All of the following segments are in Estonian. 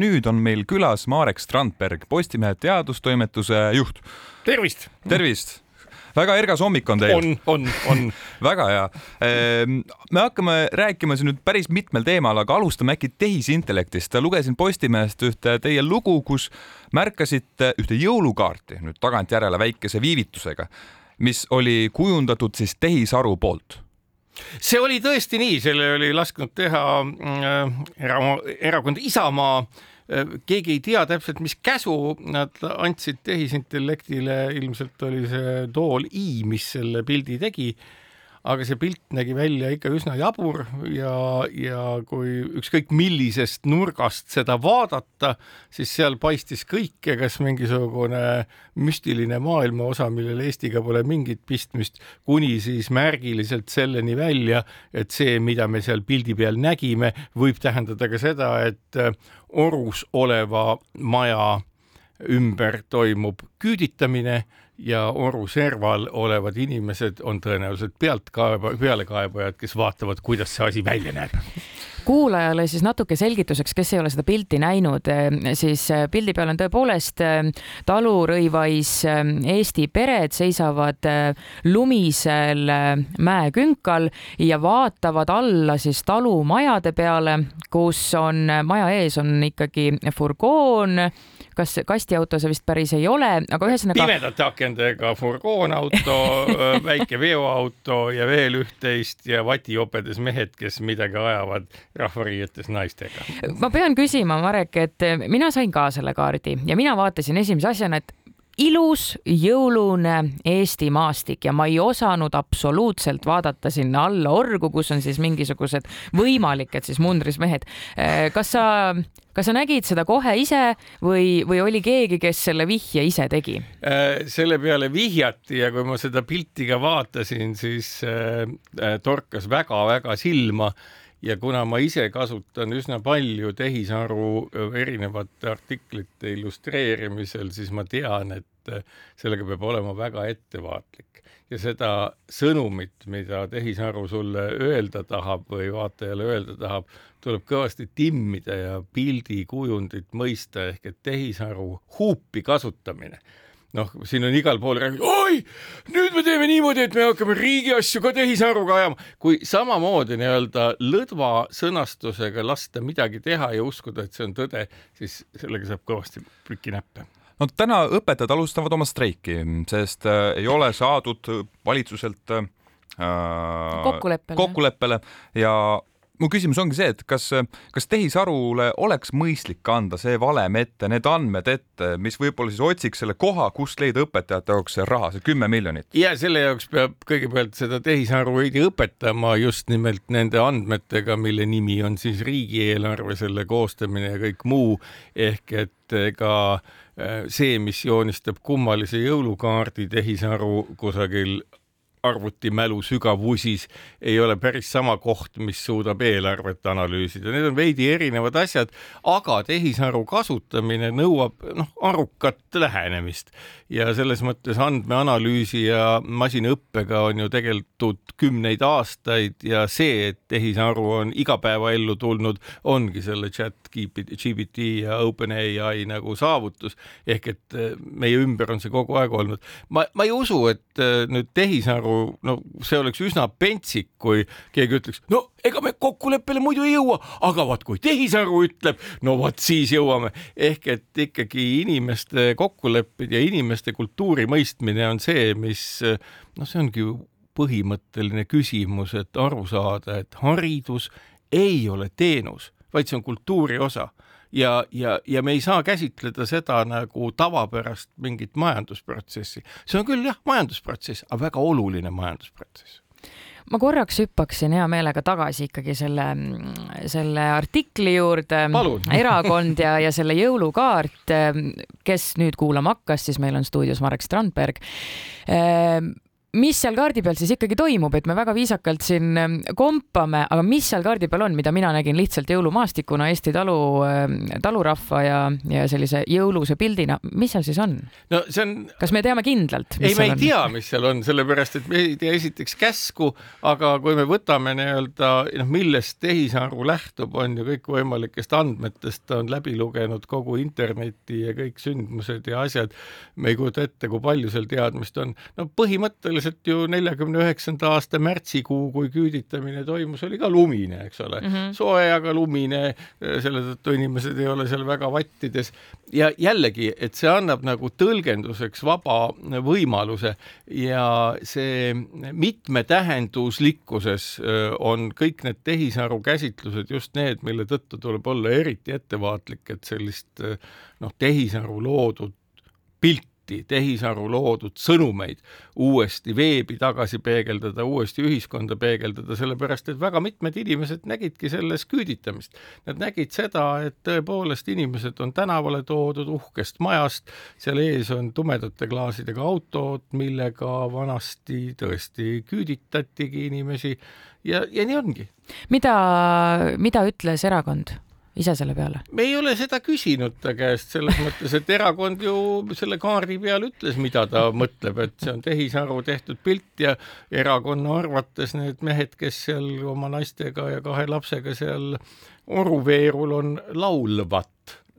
nüüd on meil külas Marek Strandberg, Postimehe teadustoimetuse juht. tervist. tervist väga ergas hommik on teil. on, on, on. väga hea. Ehm, me hakkame rääkima siin nüüd päris mitmel teemal, aga alustame äkki tehisintellektist. lugesin Postimehest ühte teie lugu, kus märkasite ühte jõulukaarti nüüd tagantjärele väikese viivitusega, mis oli kujundatud siis tehisaru poolt see oli tõesti nii, selle oli lasknud teha äh, era, erakond Isamaa äh, Äh, keegi ei tea täpselt, mis käsu nad andsid tehisintellektile, ilmselt oli see tool I, mis selle pildi tegi aga see pilt nägi välja ikka üsna jabur ja, ja kui ükskõik millisest nurgast seda vaadata, siis seal paistis kõike, kas mingisugune müstiline maailmaosa, millel Eestiga pole mingit pistmist, kuni siis märgiliselt selleni välja, et see, mida me seal pildi peal nägime, võib tähendada ka seda, et orus oleva maja ümber toimub küüditamine ja Oru serval olevad inimesed on tõenäoliselt pealtkaeba, pealekaebajad, kes vaatavad, kuidas see asi välja näeb kuulajale siis natuke selgituseks, kes ei ole seda pilti näinud, siis äh, pildi peal on tõepoolest äh, talurõivais Eesti pered seisavad lumisel mäekünkal ja vaatavad alla siis talumajade peale, kus on, maja ees on ikkagi furgoon kas kastiauto see vist päris ei ole, aga ühesõnaga. pimedate akendega furgoonauto väike veoauto ja veel üht-teist ja vatijopedes mehed, kes midagi ajavad rahvariietes naistega. ma pean küsima, Marek, et mina sain ka selle kaardi ja mina vaatasin esimese asjana, et ilus jõulune Eesti maastik ja ma ei osanud absoluutselt vaadata sinna alla orgu, kus on siis mingisugused võimalikud siis mundris mehed. kas sa, kas sa nägid seda kohe ise või, või oli keegi, kes selle vihje ise tegi? Äh, selle peale vihjati ja kui ma seda pilti ka vaatasin, siis torkas väga-väga silma ja kuna ma ise kasutan üsna palju tehisaru erinevate artiklite illustreerimisel, siis ma tean, et sellega peab olema väga ettevaatlik. Ja seda sõnumit, mida tehisaru sulle öelda tahab või vaatajale öelda tahab, tuleb kõvasti timmida ja pildikujundit mõista ehk et tehisaru huupi kasutamine noh, siin on igal pool räägitud, oi, nüüd me teeme niimoodi, et me hakkame riigi asju ka tehisaruga ajama, kui samamoodi nii-öelda lõdva sõnastusega lasta midagi teha ja uskuda, et see on tõde, siis sellega saab kõvasti prükinäppe no täna õpetajad alustavad oma streiki, sest äh, ei ole saadud valitsuselt äh, kokkuleppele. kokkuleppele. Ja mu küsimus ongi see, et kas, kas tehisarule oleks mõistlik anda see valem ette, need andmed ette, mis võib-olla siis otsiks selle koha, kust leida õpetajate jaoks see raha, see kümme miljonit? ja selle jaoks peab kõigepealt seda tehisaru veidi õpetama just nimelt nende andmetega, mille nimi on siis riigieelarve, selle koostamine ja kõik muu ehk et ega äh, see, mis joonistab kummalise jõulukaardi tehisaru kusagil arvutimälu sügavusis ei ole päris sama koht, mis suudab eelarvet analüüsida, need on veidi erinevad asjad, aga tehisaru kasutamine nõuab noh, arukat lähenemist. Ja selles mõttes andmeanalüüsi ja masinõppega on ju tegeletud kümneid aastaid ja see, et tehisaru on igapäevaellu tulnud, ongi selle chat GPT ja OpenAI nagu saavutus. Ehk et eh, meie ümber on see kogu aeg olnud. ma, ma ei usu, et eh, nüüd tehisaru nagu, no see oleks üsna pentsik, kui keegi ütleks, no ega me kokkuleppele muidu ei jõua, aga vaat kui tehisaru ütleb, no vot siis jõuame. ehk et ikkagi inimeste kokkulepped ja inimeste kultuuri mõistmine on see, mis noh, see ongi ju põhimõtteline küsimus, et aru saada, et haridus ei ole teenus, vaid see on kultuuri osa ja, ja, ja me ei saa käsitleda seda nagu tavapärast mingit majandusprotsessi. see on küll jah, majandusprotsess, aga väga oluline majandusprotsess ma korraks hüppaksin hea meelega tagasi ikkagi selle, selle artikli juurde. erakond ja, ja selle jõulukaart. kes nüüd kuulama hakkas, siis meil on stuudios Marek Strandberg. Mis seal kaardi peal siis ikkagi toimub, et me väga viisakalt siin ähm, kompame, aga mis seal kaardi peal on, mida mina nägin lihtsalt jõulumaastikuna Eesti talu, ähm, talurahva ja, ja sellise jõuluse pildina, mis seal siis on? no see on. kas me teame kindlalt? ei, me ei on? tea, mis seal on, sellepärast et me ei tea esiteks käsku, aga kui me võtame nii-öelda noh, millest tehisaru lähtub, on ju kõikvõimalikest andmetest, ta on läbi lugenud kogu interneti ja kõik sündmused ja asjad. me ei kujuta ette, kui palju seal teadmist on. no põhimõtteliselt põhimõtteliselt ju neljakümne üheksanda aasta märtsikuu, kui küüditamine toimus, oli ka lumine, eks ole mm -hmm., soe, aga lumine, selle tõttu inimesed ei ole seal väga vattides ja jällegi, et see annab nagu tõlgenduseks vaba võimaluse ja see mitmetähenduslikkuses on kõik need tehisaru käsitlused just need, mille tõttu tuleb olla eriti ettevaatlik, et sellist noh, tehisaru loodud pilti pilti, tehisaru loodud sõnumeid uuesti veebi tagasi peegeldada, uuesti ühiskonda peegeldada, sellepärast et väga mitmed inimesed nägidki selles küüditamist. Nad nägid seda, et tõepoolest inimesed on tänavale toodud uhkest majast, seal ees on tumedate klaasidega autod, millega vanasti tõesti küüditatigi inimesi ja, ja nii ongi. mida, mida ütles erakond? Ise selle peale? me ei ole seda küsinud ta käest selles mõttes, et erakond ju selle kaardi peal ütles, mida ta mõtleb, et see on tehisaru tehtud pilt ja erakonna arvates need mehed, kes seal oma naistega ja kahe lapsega seal oruveerul on, laulvat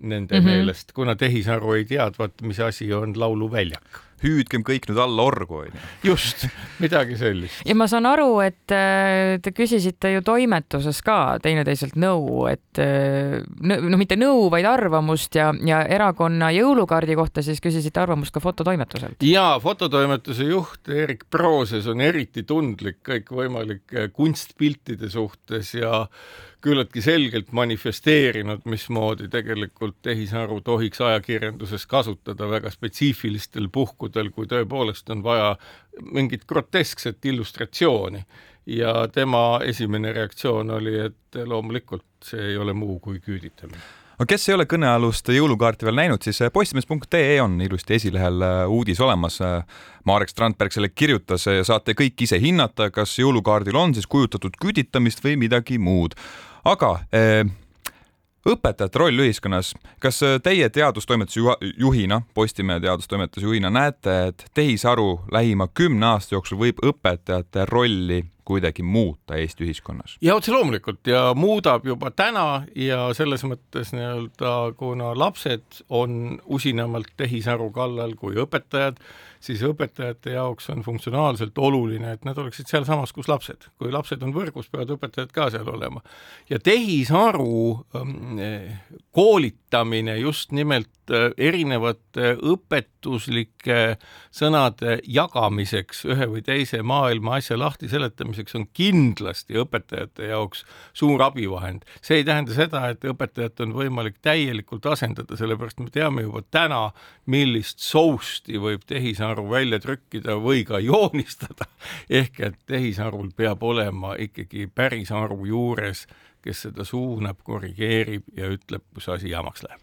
nende mm -hmm. meelest, kuna tehisaru ei teadvat, mis asi on lauluväljak hüüdkem kõik nüüd alla orgu, onju. just, midagi sellist. ja ma saan aru, et äh, te küsisite ju toimetuses ka teineteiselt nõu, et äh, no mitte nõu, vaid arvamust ja, ja erakonna jõulukaardi kohta siis küsisite arvamust ka fototoimetuselt. ja fototoimetuse juht Erik Prooses on eriti tundlik kõikvõimalike kunstpiltide suhtes ja küllaltki selgelt manifesteerinud, mismoodi tegelikult tehisaru tohiks ajakirjanduses kasutada väga spetsiifilistel puhkudel, kui tõepoolest on vaja mingit groteskset illustratsiooni. ja tema esimene reaktsioon oli, et loomulikult see ei ole muu kui küüditamine no kes ei ole kõnealust jõulukaarti veel näinud, siis postimees.ee on ilusti esilehel äh, uudis olemas. Marek Strandberg selle kirjutas ja saate kõik ise hinnata, kas jõulukaardil on siis kujutatud küüditamist või midagi muud aga eh, õpetajate roll ühiskonnas, kas eh, teie teadustoimetuse juhina, Postimehe teadustoimetuse juhina näete, et tehisaru lähima kümne aasta jooksul võib õpetajate rolli kuidagi muuta Eesti ühiskonnas? ja otse loomulikult ja muudab juba täna ja selles mõttes nii-öelda, kuna lapsed on usinamalt tehisaru kallal kui õpetajad, siis õpetajate jaoks on funktsionaalselt oluline, et nad oleksid sealsamas, kus lapsed. kui lapsed on võrgus, peavad õpetajad ka seal olema. ja tehisaru ähm, koolitamine just nimelt äh, erinevate õpetuslike sõnade jagamiseks ühe või teise maailma asja lahti seletamiseks on kindlasti õpetajate jaoks suur abivahend. see ei tähenda seda, et õpetajat on võimalik täielikult asendada, sellepärast me teame juba täna, millist sousti võib tehisaru tehisaru välja trükkida või ka joonistada. ehk et tehisarul peab olema ikkagi päris aru juures, kes seda suunab, korrigeerib ja ütleb, kus asi jamaks läheb.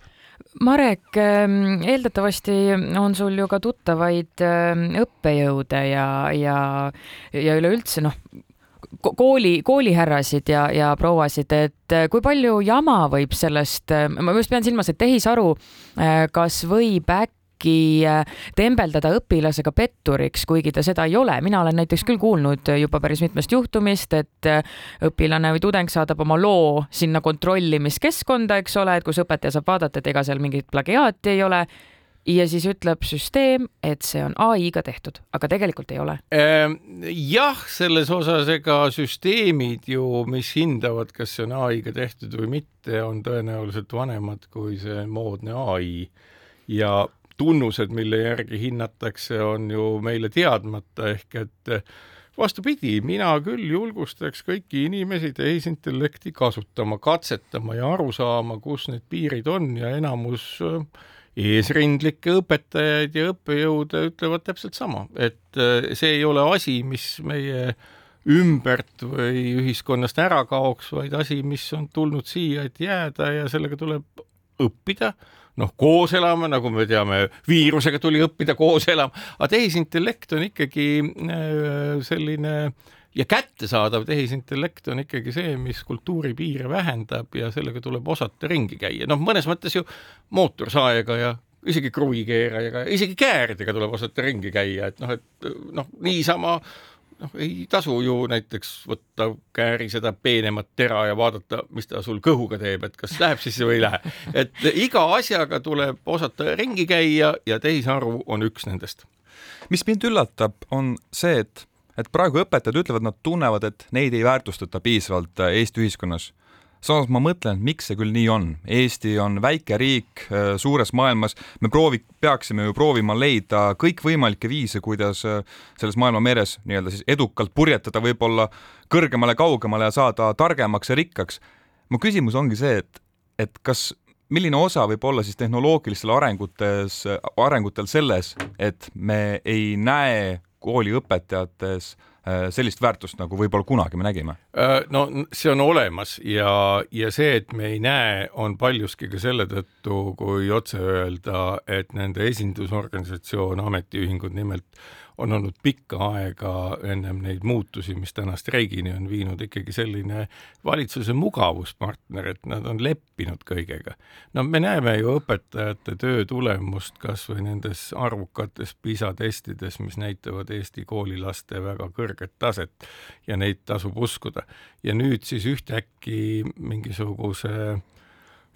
Marek, ähm, eeldatavasti on sul ju ka tuttavaid ähm, õppejõude ja, ja, ja üleüldse noh, kooli, koolihärrasid ja, ja prouasid, et äh, kui palju jama võib sellest, äh, ma just pean silmas, et tehisaru, äh, kas võib äkki äkki äh, tembeldada õpilasega petturiks, kuigi ta seda ei ole. mina olen näiteks küll kuulnud juba päris mitmest juhtumist, et äh, õpilane või tudeng saadab oma loo sinna kontrollimiskeskkonda, eks ole, et kus õpetaja saab vaadata, et ega seal mingit plagiaati ei ole ja siis ütleb süsteem, et see on ai-ga tehtud, aga tegelikult ei ole. Ehm, jah, selles osas ega süsteemid ju, mis hindavad, kas see on ai-ga tehtud või mitte, on tõenäoliselt vanemad kui see moodne ai ja tunnused, mille järgi hinnatakse, on ju meile teadmata, ehk et vastupidi, mina küll julgustaks kõiki inimesi tehisintellekti kasutama, katsetama ja aru saama, kus need piirid on ja enamus eh, eesrindlikke õpetajaid ja õppejõude ütlevad täpselt sama, et eh, see ei ole asi, mis meie ümbert või ühiskonnast ära kaoks, vaid asi, mis on tulnud siia, et jääda ja sellega tuleb õppida noh, koos elama, nagu me teame, viirusega tuli õppida koos elama, aga tehisintellekt on ikkagi äh, selline ja kättesaadav tehisintellekt on ikkagi see, mis kultuuri piire vähendab ja sellega tuleb osata ringi käia, noh, mõnes mõttes ju mootorsaega ja isegi kruvikeerajaga, isegi kääridega tuleb osata ringi käia, et noh, et noh, niisama noh, ei tasu ju näiteks võtta kääri seda peenemat tera ja vaadata, mis ta sul kõhuga teeb, et kas läheb sisse või ei lähe. et iga asjaga tuleb osata ringi käia ja tehisaru on üks nendest. mis mind üllatab, on see, et, et praegu õpetajad ütlevad, nad tunnevad, et neid ei väärtustata piisavalt Eesti ühiskonnas samas ma mõtlen, miks see küll nii on. Eesti on väike riik äh, suures maailmas, me proovi-, peaksime ju proovima leida kõikvõimalikke viise, kuidas äh, selles maailma meres nii-öelda siis edukalt purjetada võib-olla kõrgemale-kaugemale ja saada targemaks ja rikkaks. mu küsimus ongi see, et, et kas milline osa võib olla siis tehnoloogilistel arengutes, arengutel selles, et me ei näe kooliõpetajates Äh, sellist väärtust, nagu võib-olla kunagi me nägime? Äh, no see on olemas ja, ja see, et me ei näe, on paljuski ka selle tõttu, kui otse öelda, et nende esindusorganisatsioon, ametiühingud nimelt on olnud pikka aega ennem neid muutusi, mis täna streigini on viinud, ikkagi selline valitsuse mugavuspartner, et nad on leppinud kõigega. no me näeme ju õpetajate töö tulemust kas või nendes arvukates PISA testides, mis näitavad Eesti koolilaste väga kõrget taset ja neid tasub uskuda. ja nüüd siis ühtäkki mingisuguse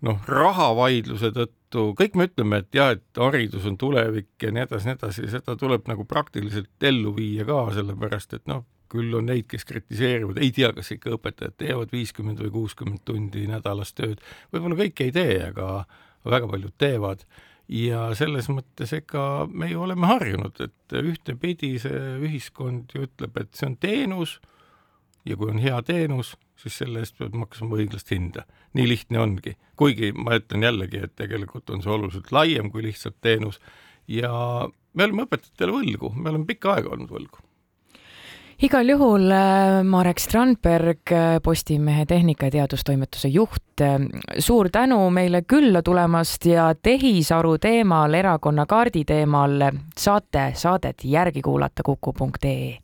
noh, rahavaidluse tõttu, kõik me ütleme, et jah, et haridus on tulevik ja nii edasi, nii edasi, seda tuleb nagu praktiliselt ellu viia ka, sellepärast et noh, küll on neid, kes kritiseerivad, ei tea, kas ikka õpetajad teevad viiskümmend või kuuskümmend tundi nädalas tööd, võib-olla kõik ei tee, aga väga paljud teevad. Ja selles mõttes ega me ju oleme harjunud, et ühtepidi see ühiskond ju ütleb, et see on teenus ja kui on hea teenus, siis selle eest pead maksma õiglast hinda. nii lihtne ongi, kuigi ma ütlen jällegi, et tegelikult on see oluliselt laiem kui lihtsalt teenus. Ja me oleme õpetajatele võlgu, me oleme pikka aega olnud võlgu. Igal juhul äh, Marek Strandberg, äh, Postimehe Tehnika- ja Teadustoimetuse juht, äh, suur tänu meile külla tulemast ja tehisaru teemal, erakonna kaardi teemal saate saadet järgi kuulata kuku.ee